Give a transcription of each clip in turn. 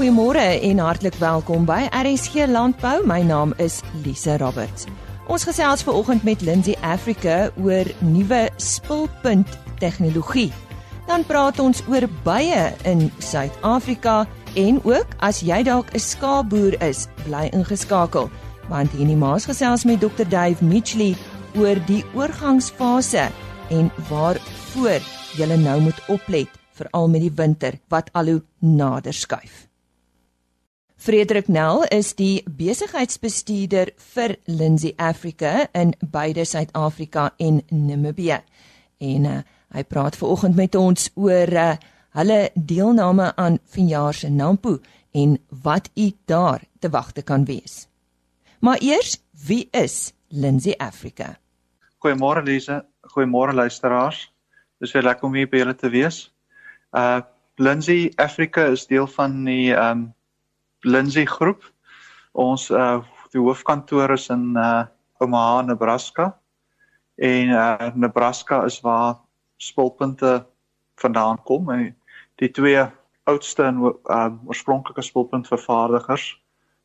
Goeiemôre en hartlik welkom by RSG Landbou. My naam is Lise Roberts. Ons gesels ver oggend met Lindsay Africa oor nuwe spulpunt tegnologie. Dan praat ons oor bye in Suid-Afrika en ook as jy dalk 'n skaapboer is, bly ingeskakel want hierdie maas gesels met Dr. Dave Mitchley oor die oorgangsfase en waarvoor jy nou moet oplet veral met die winter wat al hoe nader skuif. Frederik Nel is die besigheidsbestuurder vir Lindsay Africa in beide Suid-Afrika en Namibië. En uh, hy praat ver oggend met ons oor uh, hulle deelname aan vanjaar se Nampo en wat u daar te wagte kan wees. Maar eers, wie is Lindsay Africa? Goeiemôre Lise, goeiemôre luisteraars. Dis lekker om hier by julle te wees. Uh Lindsay Africa is deel van die um Lindsay groep. Ons uh die hoofkantoor is in uh Omaha, Nebraska. En uh Nebraska is waar spulpunte vandaan kom en die twee oudste en uh oorspronklike spulpuntvervaardigers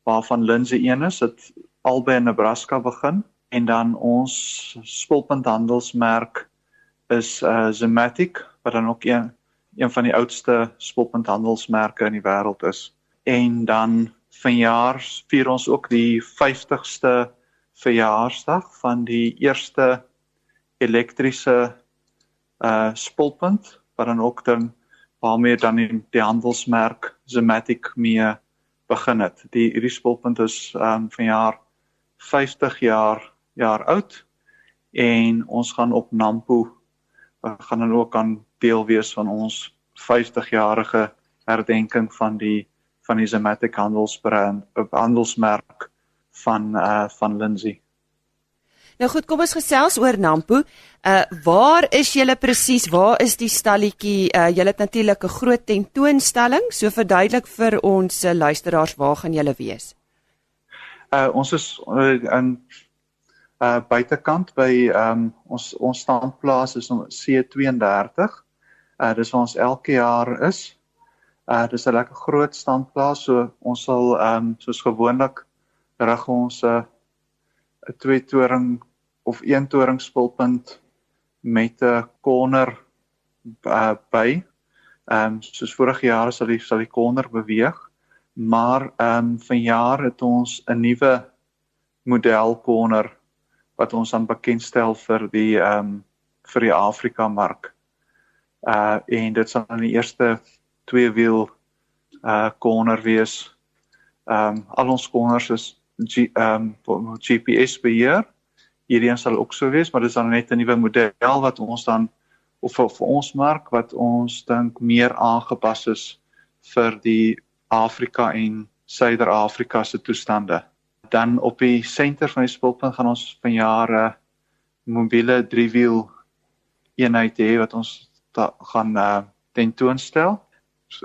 waarvan Lindsay een is, het albei in Nebraska begin en dan ons spulpunthandelsmerk is uh Zematic wat dan ook een een van die oudste spulpunthandelsmerke in die wêreld is en dan vanjaar vier ons ook die 50ste verjaarsdag van die eerste elektriese uh spulpunt wat dan ook dan waarmee dan die, die handelsmerk Zematic mee begin het. Die hierdie spulpunt is um vanjaar 50 jaar jaar oud en ons gaan op Nampo uh, gaan dan ook aan deel wees van ons 50 jarige herdenking van die van die Zematic handelsbrand op handelsmerk van uh van Lindsay. Nou goed, kom ons gesels oor Nampo. Uh waar is julle presies? Waar is die stalletjie? Uh julle het natuurlik 'n groot tentoonstelling, so verduidelik vir ons uh, luisteraars waar gaan julle wees? Uh ons is uh, in uh buitekant by um ons ons standplaas is om C32. Uh dis waar ons elke jaar is. Uh dis 'n lekker groot standplaas so ons sal ehm um, soos gewoonlik rig ons 'n uh, 'n twee toring of een toring spulpunt met 'n corner uh, by. Ehm um, soos vorige jare sal die sal die corner beweeg, maar ehm um, vanjaar het ons 'n nuwe model corner wat ons aan bekendstel vir die ehm um, vir die Afrika mark. Uh en dit sal aan die eerste twee wiel uh corner wees. Ehm um, al ons corners is ehm um, GPS beheer. Hierdie een sal ook so wees, maar dit is dan net 'n nuwe model wat ons dan of vir, vir ons mark wat ons dink meer aangepas is vir die Afrika en Suider-Afrika se toestande. Dan op die senter van die spulpunt gaan ons vanjaar 'n mobiele driewiel eenheid hê wat ons gaan uh, tentoonstel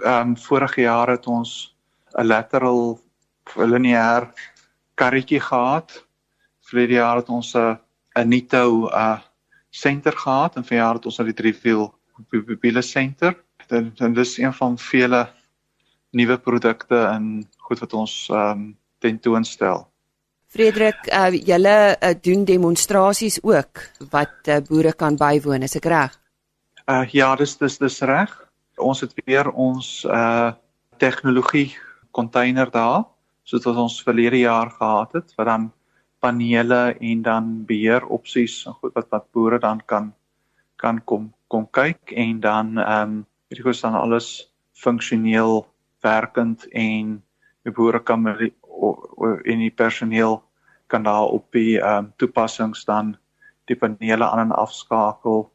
ehm um, vorige jaar het ons 'n lateral lineêr karretjie gehad. Vrede jaar het ons 'n 'n Nito uh senter gehad en verjaar het ons nou die driewiel mobiele senter. Dit dit is een van vele nuwe produkte en goed wat ons ehm um, tentoonstel. Frederik, uh, julle uh, doen demonstrasies ook wat uh, boere kan bywoon, is ek reg? Uh ja, dis dis dis reg ons het weer ons uh tegnologie container daar soos wat ons verlede jaar gehad het wat dan panele en dan beheer opsies en goed wat wat boere dan kan kan kom kom kyk en dan ehm um, hierdie goed dan alles funksioneel werkend en die boere kan en die personeel kan daar op die ehm um, toepassings dan die panele aan en afskakel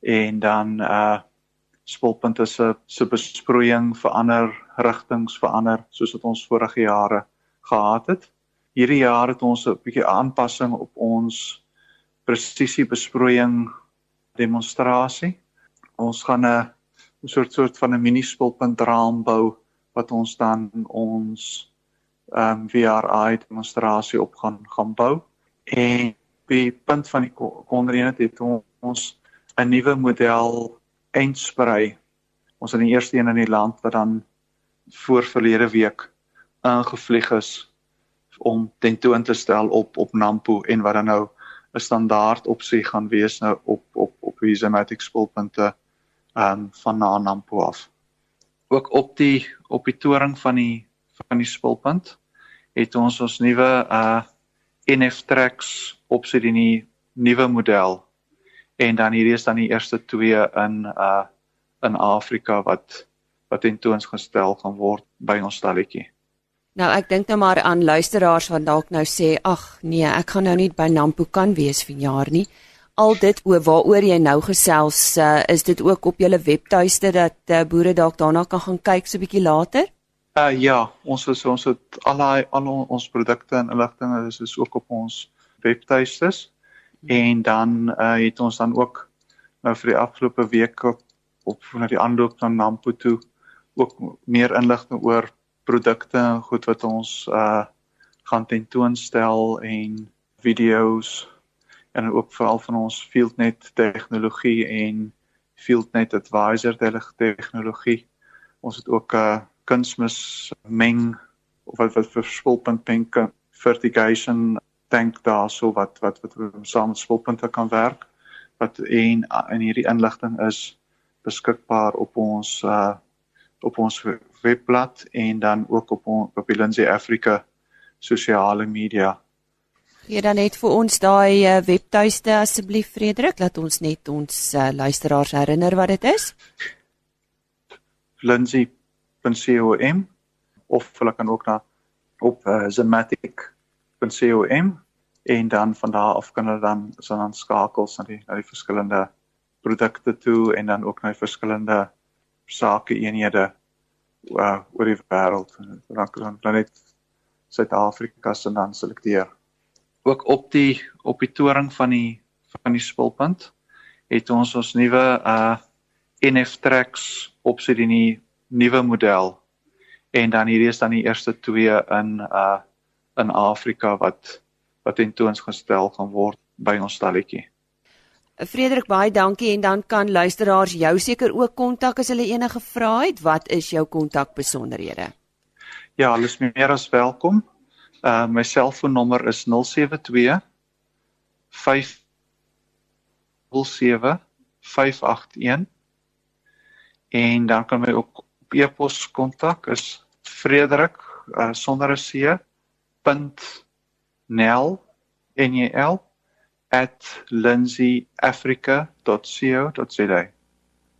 en dan uh spulpunte se se besproeiing verander, rigtings verander soos wat ons vorige jare gehad het. Hierdie jaar het ons 'n bietjie aanpassing op ons presisie besproeiing demonstrasie. Ons gaan 'n 'n soort soort van 'n mini spulpunt raam bou wat ons dan ons ehm um, VRI demonstrasie op gaan gaan bou. En by punt van die konreëne het ons 'n nuwe model eindsprei. Ons is die eerste een in die land wat dan voor verlede week ingevlieg is om tentoon te stel op op Nampo en wat dan nou 'n standaard opsie gaan wees nou op op op die Zematic spulpunte ehm um, van na Nampo af. Ook op die op die toring van die van die spulpunt het ons ons nuwe uh NF tracks opsie die nuwe model en dan hierdie is dan die eerste twee in uh in Afrika wat wat tentoongestel gaan word by ons stalletjie. Nou ek dink nou maar aan luisteraars wat dalk nou sê ag nee, ek gaan nou nie by Nampo kan wees vir jaar nie. Al dit oor waaroor jy nou gesels, uh, is dit ook op julle webtuiste dat uh, boere dalk daarna kan gaan kyk so 'n bietjie later? Uh ja, ons is ons het al daai al ons produkte en inligting is is ook op ons webtuistes en dan uh, het ons dan ook nou vir die afgelope week op, op na die aanloop van Nampo toe ook meer inligting oor produkte en goed wat ons uh gaan tentoonstel en video's en ook veral van ons FieldNet tegnologie en FieldNet advisor tegnologie. Ons het ook 'n uh, kunsmis meng of wat wat vir spulpunt pink fertigation tank daarso wat wat wat saam met spulpunte kan werk wat en in hierdie inligting is beskikbaar op ons uh op ons webblad en dan ook op ons op die Lindsay Africa sosiale media. Gee dan net vir ons daai uh, webtuiste asseblief Frederik, laat ons net ons uh, luisteraars herinner wat dit is. Lindsay.com of hulle kan ook na op uh, zematic.com en dan van daar af kan hulle dan so dan skakels na die na die verskillende produkte toe en dan ook na die verskillende sake eenhede uh, oor die wêreld dan kan dan net Suid-Afrika se dan selekteer. Ook op die op die toring van die van die spulpunt het ons ons nuwe uh NF tracks opsit in die nuwe model en dan hierdie is dan die eerste twee in uh in Afrika wat wat tentoongestel gaan word by ons stalletjie. Frederik baie dankie en dan kan luisteraars jou seker ook kontak as hulle enige vrae het. Wat is jou kontakbesonderhede? Ja, hulle is meer as welkom. Uh my selfoonnommer is 072 507 581 en dan kan my ook op e-pos kontak is frederik uh, sonder 'n c .nel n e l @lindsayafrica.co.za.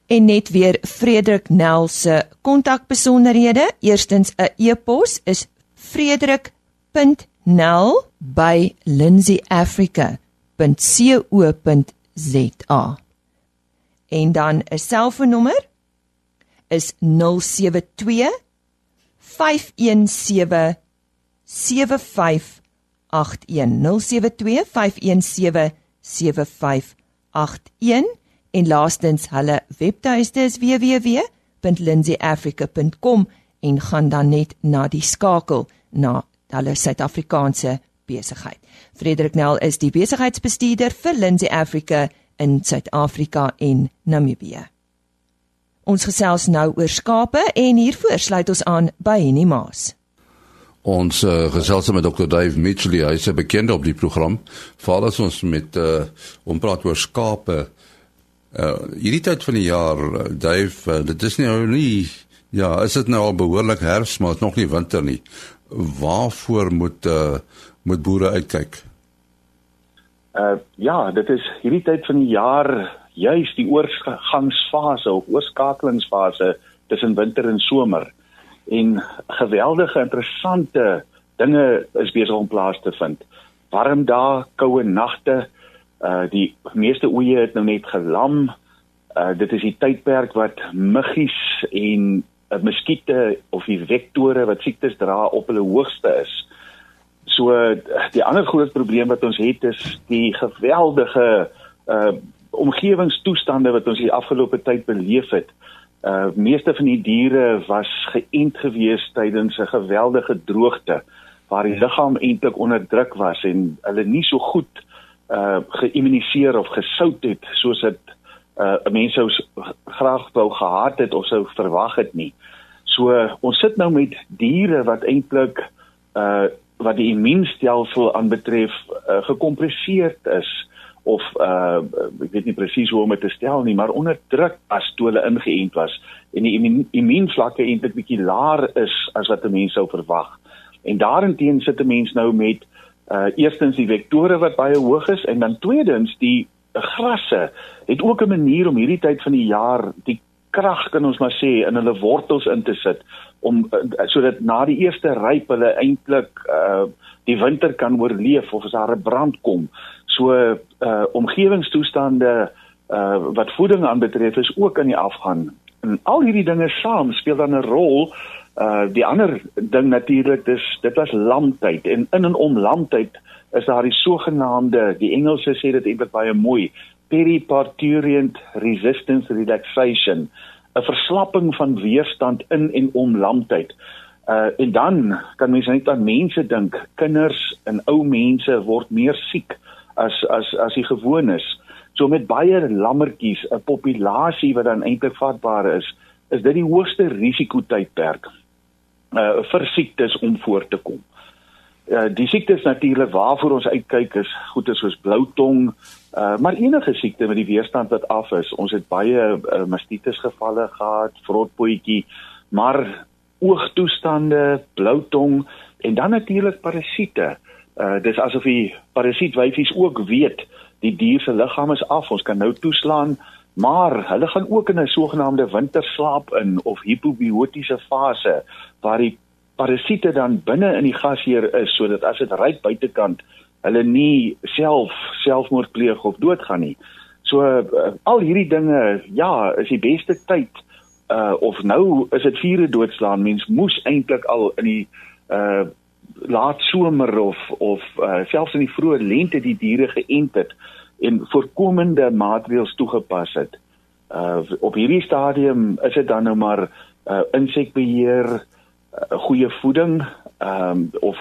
En net weer Frederik Nel se kontakbesonderhede. Eerstens 'n e-pos is frederik.nel@lindsayafrica.co.za. En dan 'n selfoonnommer is 072 517 75 089110725781 en laastens hulle webtuiste is www.lindsayafrica.com en gaan dan net na die skakel na hulle Suid-Afrikaanse besigheid. Frederik Nel is die besigheidsbestuurder vir Lindsay Africa in Suid-Afrika en Namibië. Ons gesels nou oor skape en hiervoor sluit ons aan by Henny Maas. Ons uh, gesels met Dr. Dave Mitchell, hy is bekend op die program. Vaal as ons met uh om praat oor skape. Uh hierdie tyd van die jaar, Dave, uh, dit is nou nie ja, is dit nou al behoorlik herfs, maar dit nog nie winter nie. Waarvoor moet uh moet boere uitkyk? Uh ja, dit is hierdie tyd van die jaar juis die oorgangsfase of oorskakelingsfase tussen winter en somer en geweldige interessante dinge is besig om plaas te vind. Warm dae, koue nagte, uh die meeste oeye het nou net gelam. Uh dit is die tydperk wat muggies en uh, muskiete of die vektore wat siektes dra op hulle hoogste is. So die ander groot probleem wat ons het is die geweldige uh omgewingstoestande wat ons die afgelope tyd beleef het. Uh meeste van die diere was geënt gewees tydens 'n geweldige droogte waar die liggaam eintlik onder druk was en hulle nie so goed uh geïmmuniseer of gesout het soos dit uh mense sou graag wou gehad het of sou verwag het nie. So ons sit nou met diere wat eintlik uh wat die immuunstelsel aanbetref uh, gekompresseerd is of uh ek weet nie presies hoe om dit te stel nie, maar onder druk as toe hulle ingeënt was en die immuunvlakke eintlik bietjie laer is as wat 'n mens sou verwag. En daarenteen sit 'n mens nou met uh eerstens die vektore wat baie hoog is en dan tweedens die grasse het ook 'n manier om hierdie tyd van die jaar die krag kan ons maar sê in hulle wortels in te sit om uh, sodat na die eerste ryp hulle eintlik uh die winter kan oorleef of as daar 'n brand kom. So uh omgewingstoestande uh wat voeding aanbetref is ook aan die afgaan. En al hierdie dinge saam speel dan 'n rol Uh die ander ding natuurlik dis dit was lamtyd en in en om lamtyd is daar die sogenaamde die Engelse sê dit eintlik baie mooi periparturient resistance relaxation 'n verslapping van weerstand in en om lamtyd. Uh en dan kan mense net aan mense dink, kinders en ou mense word meer siek as as as die gewoon is. So met baie lammetjies, 'n populasie wat dan eintlik vatbaar is, is dit die hoogste risikotydperk uh vir siektes om voor te kom. Uh die siektes natuurlik waarvoor ons uitkyk is goeie soos blou tong, uh maar enige siekte met die weerstand wat af is. Ons het baie uh, mastitis gevalle gehad, vrotpotjie, maar oogtoestande, blou tong en dan natuurlik parasiete. Uh dis asof die parasietwyfies ook weet die dier se liggaam is af. Ons kan nou toeslaan maar hulle gaan ook in 'n sogenaamde winterslaap in of hipobiotiese fase waar die parasiete dan binne in die gasheer is sodat as dit ryk buitekant hulle nie self selfmoord pleeg of doodgaan nie. So uh, al hierdie dinge ja, is die beste tyd uh of nou is dit vure doodslaan mens moes eintlik al in die uh laat somer of of uh, selfs in die vroeë lente die diere geënt het en voorkomende maatreëls toegepas het. Uh op hierdie stadium is dit dan nou maar uh insekbeheer, uh, goeie voeding, ehm um, of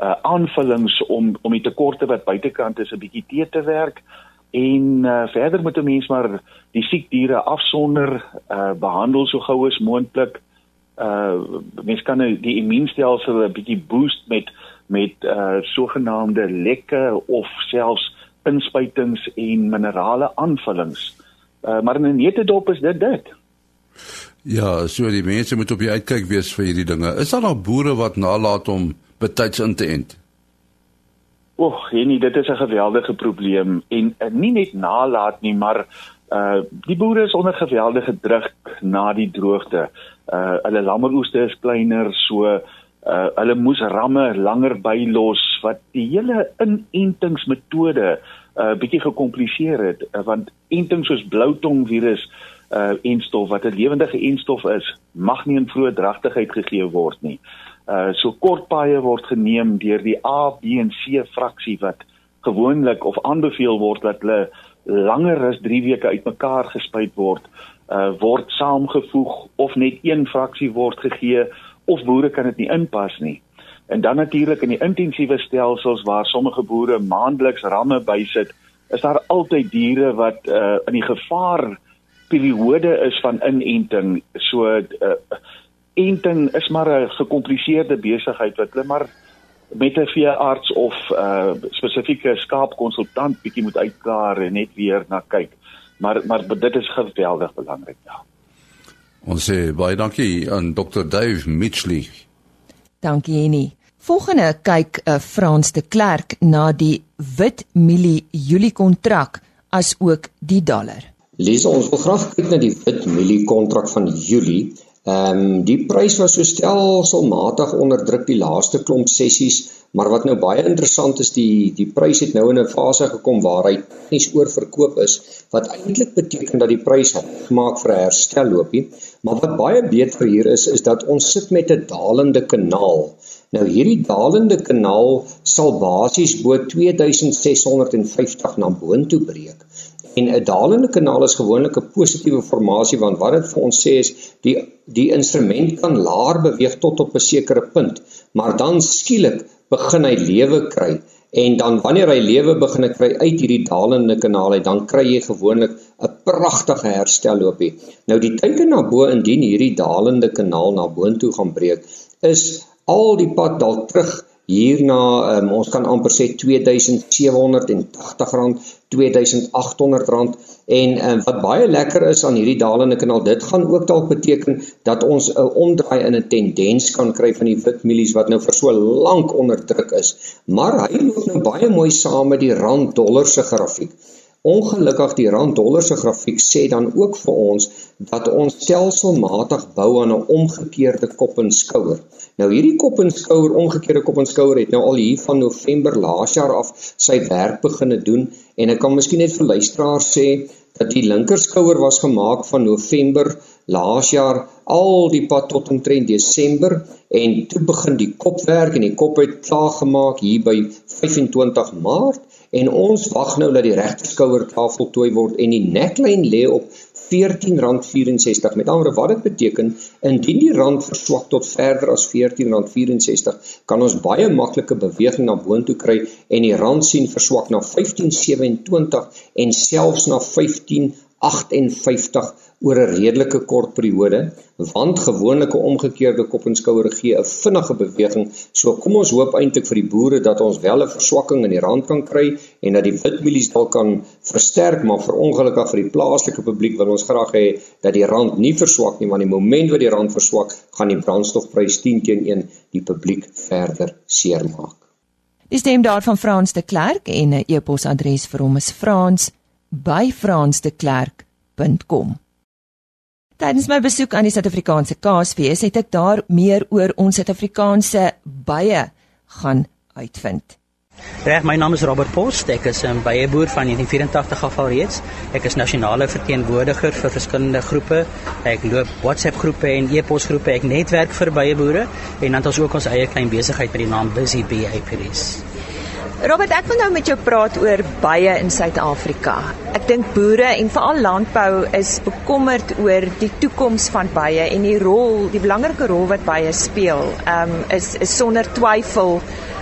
uh aanvullings om om die tekorte wat buitekant is 'n bietjie te te werk en uh, verder moet 'n mens maar die siek diere afsonder, uh behandel so gou as moontlik. Uh mens kan nou die immuunstelsel 'n bietjie boost met met uh sogenaamde lekke of selfs inspuitings en minerale aanvullings. Uh, maar in 'n netedop is dit dit. Ja, so die mense moet op die uitkyk wees vir hierdie dinge. Is daar nog boere wat nalat om betyds in te ent? Oek, nee, dit is 'n geweldige probleem en uh, nie net nalat nie, maar uh die boere is onder geweldige druk na die droogte. Uh hulle lammeroeste is kleiner, so uh hulle moes ramme langer bylos wat die hele inentingsmetode uh bietjie gekompliseer het uh, want enting soos bloutong virus uh enstof wat 'n lewendige enstof is, mag nie in vroeë dragtigheid gegee word nie. Uh so kort paaie word geneem deur die A, B en C fraksie wat gewoonlik of aanbeveel word dat hulle langer as 3 weke uitmekaar gespuit word, uh word saamgevoeg of net een fraksie word gegee of boere kan dit nie inpas nie. En dan natuurlik in die intensiewe stelsels waar sommige boere maandeliks ramme bysit, is daar altyd diere wat uh, in die gevaar periode is van inenting. So uh, enting is maar 'n gekompliseerde besigheid wat hulle maar met 'n veearts of 'n uh, spesifieke skaapkonsultant bietjie moet uitklaar en net weer na kyk. Maar maar dit is geweldig belangrik, ja. Ons sê baie dankie aan Dr. Dave Mitchley. Dankie Jenny. Volgende kyk 'n uh, eh, Frans de Klerk na die wit mielie Julie kontrak as ook die dollar. Lees ons wil graag kyk na die wit mielie kontrak van Julie. Ehm um, die prys was so stelselmatig onder druk die laaste klomp sessies, maar wat nou baie interessant is, die die prys het nou in 'n fase gekom waar hy nie oorverkoop is, wat eintlik beteken dat die prys gemaak vir 'n herstelloopie. Maar wat baie beter hier is, is dat ons sit met 'n dalende kanaal. Nou hierdie dalende kanaal sal basies bo 2650 na boontoe breek. En 'n dalende kanaal is gewoonlik 'n positiewe formasie want wat dit vir ons sê is die die instrument kan laer beweeg tot op 'n sekere punt, maar dan skielik begin hy lewe kry en dan wanneer hy lewe begin kry uit hierdie dalende kanaal uit, dan kry jy gewoonlik 'n pragtige herstelloopie. Nou die teiken na bo indien hierdie dalende kanaal na boontoe gaan breek, is al die pad dalk terug hierna um, ons kan amper sê R2780, R2800 en um, wat baie lekker is aan hierdie dalende kanaal, dit gaan ook dalk beteken dat ons 'n omdraai in 'n tendens kan kry van die wit mielies wat nou vir so lank onder druk is. Maar hy loop nou baie mooi saam met die rand dollar se grafiek. Ongelukkig die rand dollar se grafiek sê dan ook vir ons dat ons stelselmatig bou aan 'n omgekeerde kop en skouer. Nou hierdie kop en skouer, omgekeerde kop en skouer het nou al hier van November laas jaar af sy werk begine doen en ek kan miskien net vir luisteraars sê dat die linker skouer was gemaak van November laas jaar al die pad tot omtrent Desember en toe begin die kop werk en die kop het klaar gemaak hier by 25 Maart en ons wag nou dat die regterskouer klaar voltooi word en die neckline lê op R14.64. Met ander wat dit beteken, indien die rand verswak tot verder as R14.64, kan ons baie maklike beweging na boontoe kry en die rand sien verswak na 15.27 en selfs na 15.58 oor 'n redelike kort periode, want gewoonlik 'n omgekeerde kop en skouer gee 'n vinnige beweging. So kom ons hoop eintlik vir die boere dat ons wel 'n verswakking in die rand kan kry en dat die witmielies dalk kan versterk, maar vir ongelukkig vir die plaaslike publiek wil ons graag hê dat die rand nie verswak nie, want die oomblik wat die rand verswak, gaan die brandstofprys 10 teen 1 die publiek verder seermaak. Die stem daarvan Frans de Klerk en 'n e-posadres vir hom is frans@fransdeklerk.com. Tydens my besoek aan die Suid-Afrikaanse Kaasfees het ek daar meer oor ons Suid-Afrikaanse bye gaan uitvind. Reg, my naam is Robert Post. Ek is 'n byeboer van 1984 af al reeds. Ek is nasionale verteenwoordiger vir verskillende groepe. Ek loop WhatsApp groepe en e-pos groepe. Ek netwerk vir byeboere en dan het ons ook ons eie klein besigheid met die naam Busy Bee Apiaries. Robert, ek wil nou met jou praat oor bye in Suid-Afrika. Ek dink boere en veral landbou is bekommerd oor die toekoms van bye en die rol, die belangrike rol wat bye speel. Ehm um, is is sonder twyfel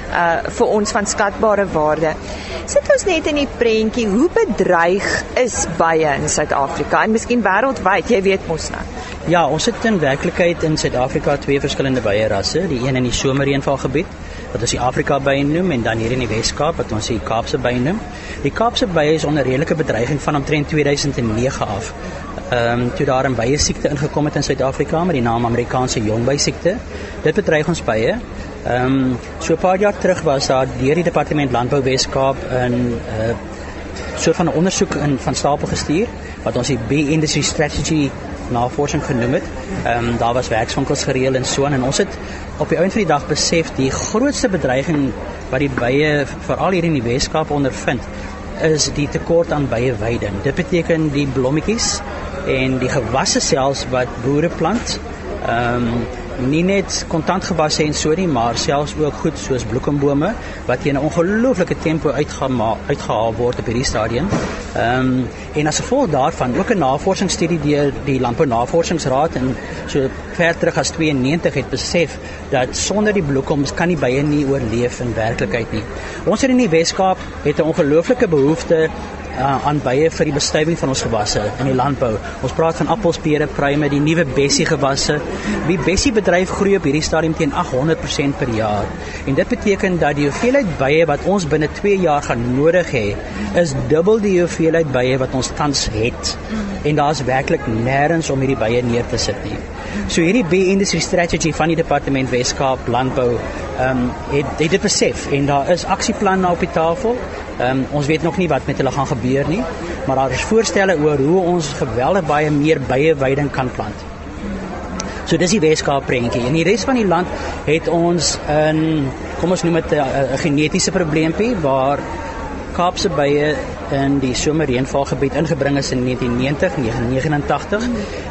uh vir ons van skatbare waarde. Sit ons net in die prentjie, hoe bedreig is bye in Suid-Afrika en miskien wêreldwyd, jy weet mos nou. Ja, ons het in werklikheid in Suid-Afrika twee verskillende bye rasse, die een in die somerreënvalgebied wat ons die Afrika bye noem en dan hier in die Wes-Kaap wat ons die Kaapse bye noem. Die Kaapse bye is onder redelike bedreiging van omtrent 2009 af. Ehm um, toe daar 'n bye siekte ingekom het in Suid-Afrika met die naam Amerikaanse jongbei siekte. Dit bedreig ons bye. Ehm um, so 'n paar jaar terug was daar deur die Departement Landbou Wes-Kaap 'n uh, soort van 'n ondersoek in van stapel gestuur wat ons die Bee Industry Strategy navorsing genoem het. Ehm um, daar was werkswinkels gereël en so en ons het op die einde van die dag besef die grootste bedreiging wat die bye veral hier in die Weskaap ondervind is die tekort aan bye weiding. Dit beteken die blommetjies en die gewasse selfs wat boere plant. Ehm um, nie net kontantgewasse en so nie, maar selfs ook goed soos bloekombome wat teen 'n ongelooflike tempo uitgehaal uitgehaal word op hierdie stadium. Ehm um, en as gevolg daarvan ook 'n navorsingsstudie deur die Landbou Navorsingsraad en so ver terug as 92 het besef dat sonder die bloekoms kan die bye nie oorleef in werklikheid nie. Ons hier in die Wes-Kaap het 'n ongelooflike behoefte uh, aan bye vir die bestuiving van ons gewasse in die landbou. Ons praat van appels, pere, pruime, die nuwe bessie gewasse. Die bessie bedryf groei op hierdie stadium teen 800% per jaar. En dit beteken dat die hoeveelheid bye wat ons binne 2 jaar gaan nodig hê, is dubbel die hoeveelheid bye wat ons tans het. En daar's werklik nêrens om hierdie bye neer te sit nie. So hierdie bee industry strategy van die departement Weskaap landbou ehm um, het het dit besef en daar is aksieplanne op die tafel. Ehm um, ons weet nog nie wat met hulle gaan gebeur nie, maar daar is voorstelle oor hoe ons geweldig baie meer bye weiding kan plant. So dis die Weskaap prentjie. In die res van die land het ons 'n kom ons noem dit 'n genetiese probleempie waar Kaapse bye in die somerreënvalgebied ingebring is in 1990, 1989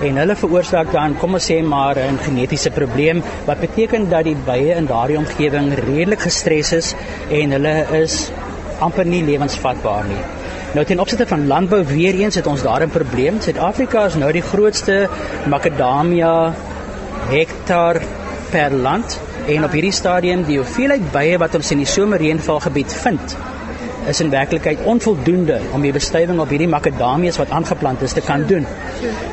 en hulle veroorsaak dan kom ons sê maar 'n genetiese probleem wat beteken dat die bye in daardie omgewing redelik gestres is en hulle is amper nie lewensvatbaar nie. Nou ten opsigte van landbou weer eens het ons daar 'n probleem. Suid-Afrika is nou die grootste makadamia hektaar per land En op hierdie stadium die hoeveelheid bye wat ons in die somerreënvalgebied vind, is in werklikheid onvoldoende om die bestuiving op hierdie makadamias wat aangeplant is te kan doen.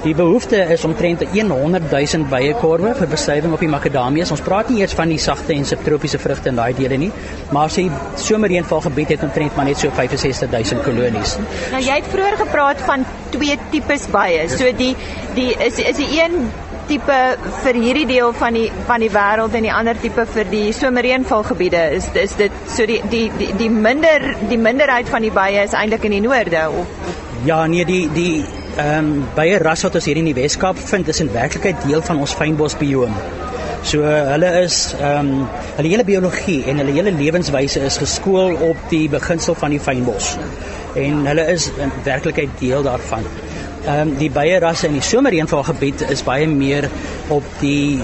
Die behoefte is omtrent 100 000 byekorwe vir bestuiving op die makadamias. Ons praat nie eers van die sagte en subtropiese vrugte in daai dele nie, maar as jy somerreënvalgebied het omtrent maar net so 65 000 kolonies. Nou jy het vroeër gepraat van twee tipes bye. So die die is is die een tipe vir hierdie deel van die van die wêreld en die ander tipe vir die somerreënvalgebiede is is dit so die die die die minder die minderheid van die bye is eintlik in die noorde of Ja nee die die ehm um, bye ras wat ons hier in die Weskaap vind is in werklikheid deel van ons fynbos bioom. So hulle is ehm um, hulle hele biologie en hulle hele lewenswyse is geskool op die beginsel van die fynbos. En hulle is in werklikheid deel daarvan. Um, die baie rasse in die somerreënvalgebied is baie meer op die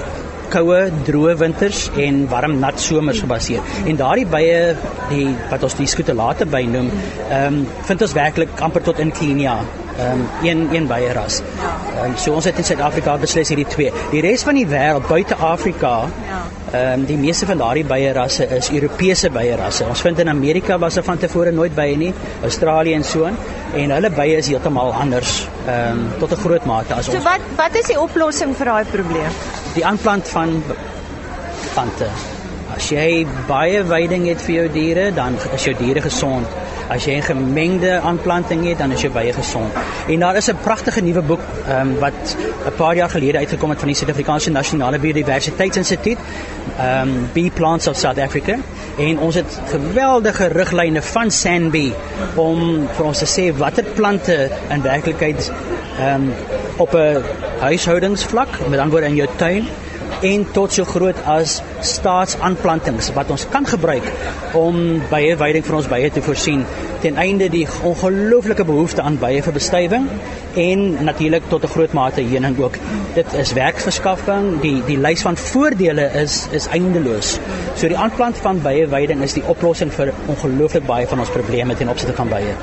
koue, droë winters en warm nat somers gebaseer. En daardie bye die wat ons die skotelate by noem, ehm um, vind ons werklik amper tot in Kenia. Ehm um, een een baie ras. Ehm um, so ons het in Suid-Afrika beslis hierdie twee. Die res van die wêreld buite Afrika ja. Ehm um, die meeste van daardie bye rasse is Europese bye rasse. Ons vind in Amerika was er van tevore nooit bye nie, Australië en so aan en hulle bye is heeltemal anders ehm um, tot 'n groot mate as ons. So wat wat is die oplossing vir daai probleem? Die aanplant van plante. As jy baie veiding het vir jou diere, dan is jou diere gesond. As jy 'n gemengde aanplanting het, dan is jy baie gesond. En daar is 'n pragtige nuwe boek ehm um, wat 'n paar jaar gelede uitgekom het van die Suid-Afrikaanse Nasionale Biodiversiteitsinstituut, ehm um, Bee Plants of South Africa. En ons het geweldige riglyne van Sanbee om vir ons te sê watter plante in werklikheid ehm um, op 'n huishoudingsvlak, met ander woorde in jou tuin en tot so groot as staatsaanplantings wat ons kan gebruik om baie veiding vir ons bye te voorsien ten einde die ongelooflike behoefte aan bye vir bestuiving en natuurlik tot 'n groot mate heuning ook. Dit is werkverskaffing, die die lys van voordele is is eindeloos. So die aanplant van bye veiding is die oplossing vir ongelooflik baie van ons probleme ten opsigte van bye.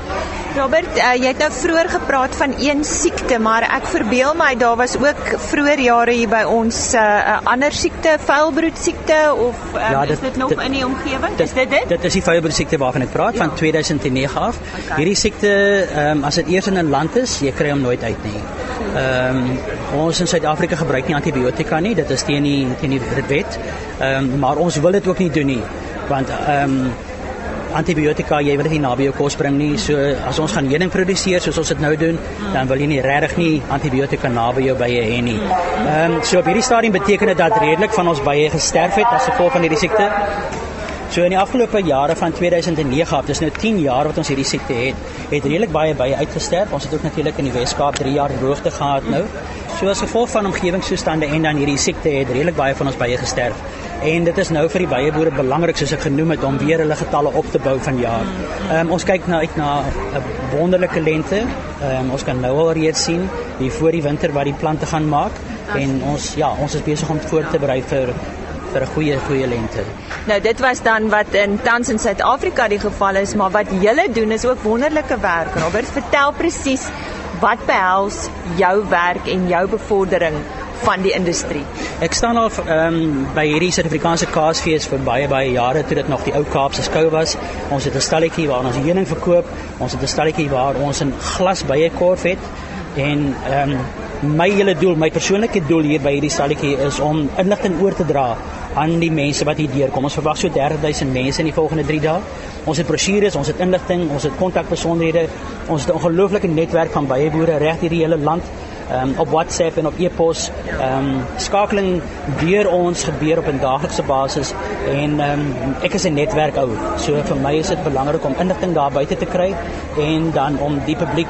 Robert, uh, jy het nou vroeër gepraat van een siekte, maar ek verbeel my daar was ook vroeër jare hier by ons 'n uh, uh, ander siekte, vuilbroed siekte of um, ja, dit, is dit nog dit, in die omgewing? Is dit dit? Dit is die vuilbroed siekte waarvan ek praat ja. van 2009 af. Okay. Hierdie siekte, um, as dit eers in 'n land is, jy kry hom nooit uit nie. Ehm um, ons in Suid-Afrika gebruik nie antibiotika nie, dit is teen die teen die wet. Ehm um, maar ons wil dit ook nie doen nie want ehm um, antibiotika jy wil dit nie naby jou kos bring nie. So as ons gaan heuning produseer soos ons dit nou doen, dan wil jy nie regtig nie antibiotika naby jou bye hê nie. Ehm um, so op hierdie stadium beteken dit dat redelik van ons bye gesterf het as gevolg van hierdie siekte. So in die afgelope jare van 2009 af, dis nou 10 jaar wat ons hierdie siekte het, het redelik baie bye uitgesterf. Ons het ook natuurlik in die Wes-Kaap 3 jaar droogte gehad nou. So as gevolg van omgewingstoestande en dan hierdie siekte het redelik baie van ons bye gesterf en dit is nou vir die bye boere belangrik soos ek genoem het om weer hulle getalle op te bou van jaar. Ehm um, ons kyk nou uit na 'n wonderlike lente. Ehm um, ons kan nou al reeds sien hier voor die winter wat die plante gaan maak en ons ja, ons is besig om voor te berei vir vir 'n goeie goeie lente. Nou dit was dan wat in tans in Suid-Afrika die geval is, maar wat julle doen is ook wonderlike werk. Robert, vertel presies wat behels jou werk en jou bevordering van die industrie. Ek staan al ehm um, by hierdie Suid-Afrikaanse kaasfees vir baie baie jare toe dit nog die ou Kaapse skou was. Ons het 'n stalletjie waar ons heuning verkoop. Ons het 'n stalletjie waar ons 'n glas bye korf het en ehm um, my hele doel, my persoonlike doel hier by hierdie stalletjie is om inligting oor te dra aan die mense wat hier deurkom. Ons verwag so 30000 mense in die volgende 3 dae. Ons het brosjures, ons het inligting, ons het kontakbesonderhede. Ons het 'n ongelooflike netwerk van baie boere reg hierdie hele land um, op WhatsApp en op e-pos. Ehm um, skakeling deur ons gebeur op 'n daaglikse basis en ehm um, ek is 'n netwerk ou. So vir my is dit belangrik om inligting daar buite te kry en dan om die publiek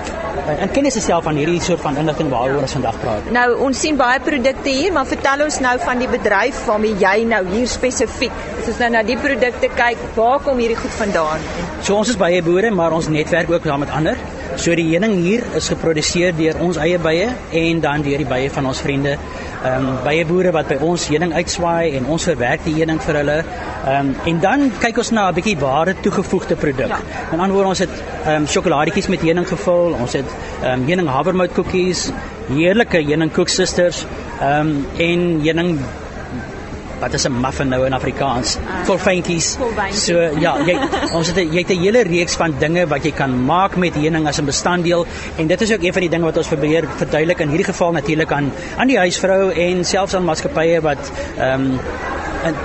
uh, in kennis te stel van hierdie soort van inligting waaroor ons vandag praat. Nou ons sien baie produkte hier, maar vertel ons nou van die bedryf waarmee jy nou hier spesifiek. As ons nou na die produkte kyk, waar kom hierdie goed vandaan? So ons is baie boere, maar ons netwerk ook daar met ander. So die heuning hier is geproduseer deur ons eie bye en dan deur die bye van ons vriende. Ehm um, bye boere wat by ons heuning uitswaai en ons verwerk die heuning vir hulle. Ehm um, en dan kyk ons na 'n bietjie ware toegevoegde produk. Ja. In ander woorde ons het ehm um, sjokoladetjies met heuning gevul. Ons het ehm um, heuning havermout koekies, heerlike heuning koeksisters, ehm um, en heuning wat is 'n muffin nou in Afrikaans? Vol fyntjies. So ja, jy ons het jy het 'n hele reeks van dinge wat jy kan maak met heuning as 'n bestanddeel en dit is ook een van die dinge wat ons probeer verduidelik in hierdie geval natuurlik aan aan die huisvrou en selfs aan maatskappye wat ehm um,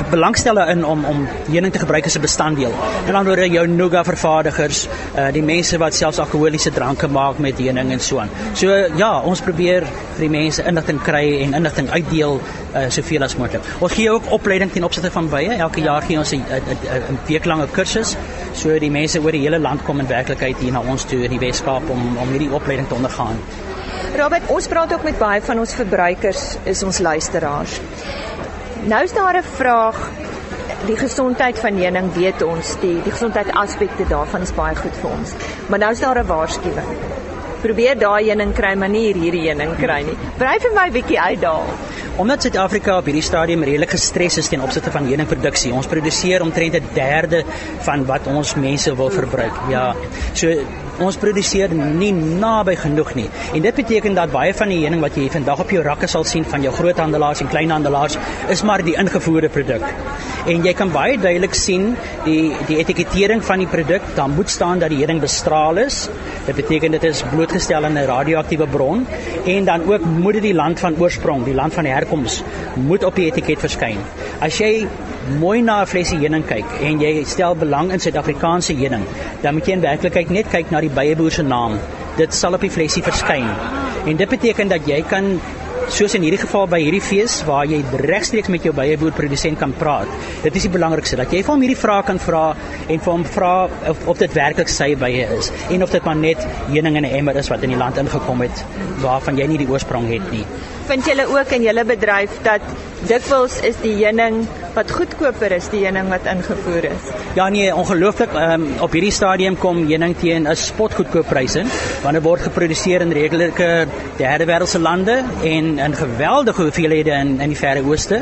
belangstel in om om heuning te gebruik as 'n bestanddeel. En dan word jou nougat vervaardigers, uh die mense wat selfs alkoholiese dranke maak met heuning en so aan. So ja, ons probeer vir die mense inligting kry en inligting uitdeel uh soveel as moontlik. Ons gee ook opleiding ten opsigte van bye. Elke jaar gee ons 'n weeklange kursus. So die mense oor die hele land kom in werklikheid hier na ons toe in die Weskaap om om hierdie opleiding te ondergaan. Robert, ons praat ook met baie van ons verbruikers, is ons luisteraars. Nou is daar 'n vraag. Die gesondheid van heuning weet ons, die die gesondheidsaspekte daarvan is baie goed vir ons. Maar nou is daar 'n waarskuwing. Probeer daai heuning kry, maar nie hierdie heuning kry nie. Bly vir my bietjie uitdaal. Omdat Suid-Afrika op hierdie stadium redelik gestres is ten opsigte van heuningproduksie. Ons produseer omtrent 'n derde van wat ons mense wil verbruik. Ja. So ons produseer nie naby genoeg nie. En dit beteken dat baie van die heuning wat jy vandag op jou rakke sal sien van jou groothandelaars en kleinhandelaars is maar die ingevoerde produk. En jy kan baie duidelik sien die die etikettering van die produk, dan moet staan dat die heuning bestraal is. Dit beteken dit is blootgestel aan 'n radioaktiewe bron en dan ook moet dit die land van oorsprong, die land van herkoms moet op die etiket verskyn. As jy mooi na 'n flesie heuning kyk en jy stel belang in Suid-Afrikaanse heuning, dan moet jy in werklikheid net kyk na die byeboer se naam. Dit sal op die flesie verskyn. En dit beteken dat jy kan soos in hierdie geval by hierdie fees waar jy regstreeks met jou byeboer produsent kan praat. Dit is die belangrikste dat jy vir hom hierdie vrae kan vra en vir hom vra of, of dit werklik sy bye is en of dit maar net heuning in 'n emmer is wat in die land ingekom het waarvan jy nie die oorsprong het nie. Vind julle ook in julle bedryf dat dikwels is die heuning wat goedkoper is die heuning wat ingevoer is. Ja nee, ongelooflik. Um, op hierdie stadium kom heuning teen 'n spotgoedkoop pryse want dit word geproduseer in redelike derde wêreldse lande en in geweldige hoeveelhede in in die Verre Ooste.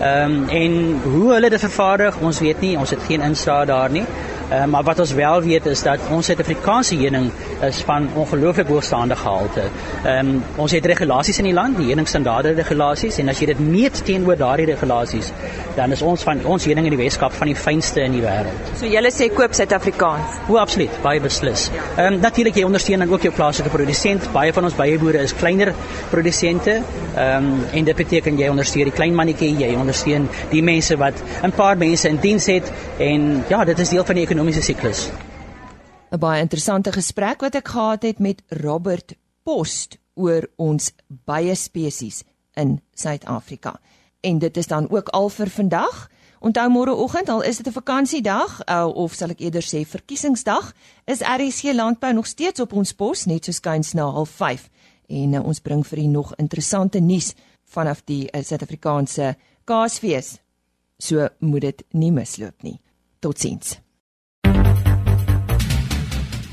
Ehm um, en hoe hulle dit vervaardig, ons weet nie, ons het geen insig daar nie. Uh, maar wat ons wel weet is dat ons Suid-Afrikaanse heuning is van ongelooflik hoogstaande gehalte. Ehm um, ons het regulasies in die land, die heuningstandaarde regulasies en as jy dit meet teenoor daardie regulasies, dan is ons van ons heuning in die Weskaap van die fynste in die wêreld. So julle sê koop Suid-Afrikaans. O, absoluut, baie beslis. Ehm um, natuurlik jy ondersteun dan ook jou plaaslike produsent. Baie van ons byeboere is kleiner produsente. Ehm um, en dit beteken jy ondersteun die klein mannetjie, jy ondersteun die mense wat 'n paar mense in diens het en ja, dit is deel van die ekonomiese siklus. 'n Baie interessante gesprek wat ek gehad het met Robert Post oor ons baie spesies in Suid-Afrika. En dit is dan ook al vir vandag. Onthou môre oggend, al is dit 'n vakansiedag uh, of sal ek eerder sê verkiesingsdag, is RC Landbou nog steeds op ons pos net so skuins na 05:30 en uh, ons bring vir u nog interessante nuus vanaf die uh, Suid-Afrikaanse Kaasfees. So moet dit nie misloop nie. Totsiens.